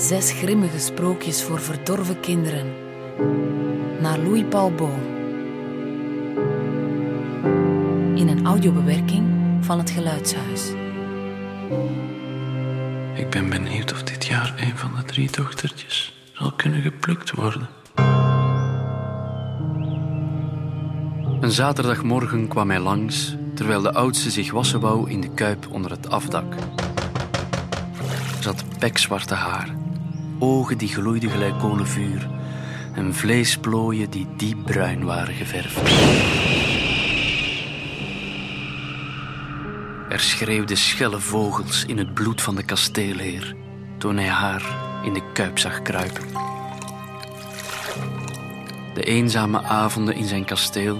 Zes grimmige sprookjes voor verdorven kinderen. Naar Louis Paul Boom. In een audiobewerking van het Geluidshuis. Ik ben benieuwd of dit jaar een van de drie dochtertjes zal kunnen geplukt worden. Een zaterdagmorgen kwam hij langs terwijl de oudste zich wassen wou in de kuip onder het afdak. Ze had pekzwarte haar, ogen die gloeiden gelijk kolenvuur en vleesplooien die diep bruin waren geverfd. Er schreeuwden schelle vogels in het bloed van de kasteelheer toen hij haar in de kuip zag kruipen. De eenzame avonden in zijn kasteel,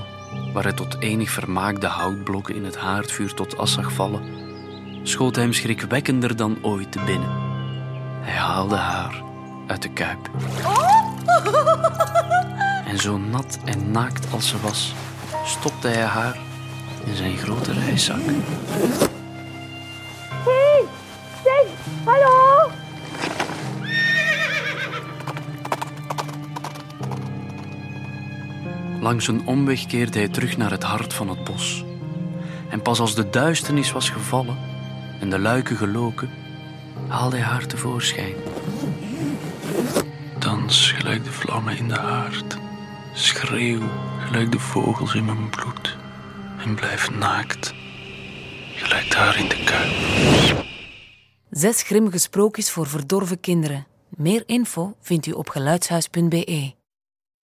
waar hij tot enig vermaak de houtblokken in het haardvuur tot as zag vallen, schoot hem schrikwekkender dan ooit te binnen. Hij haalde haar uit de kuip. En zo nat en naakt als ze was, stopte hij haar in zijn grote reiszak. Hé, zeg, hallo? Langs een omweg keerde hij terug naar het hart van het bos. En pas als de duisternis was gevallen en de luiken geloken, haalde hij haar tevoorschijn. Gelijk de vlammen in de haard. Schreeuw gelijk de vogels in mijn bloed. En blijf naakt, gelijk daar in de kuip. Zes grimmige sprookjes voor verdorven kinderen. Meer info vindt u op geluidshuis.be.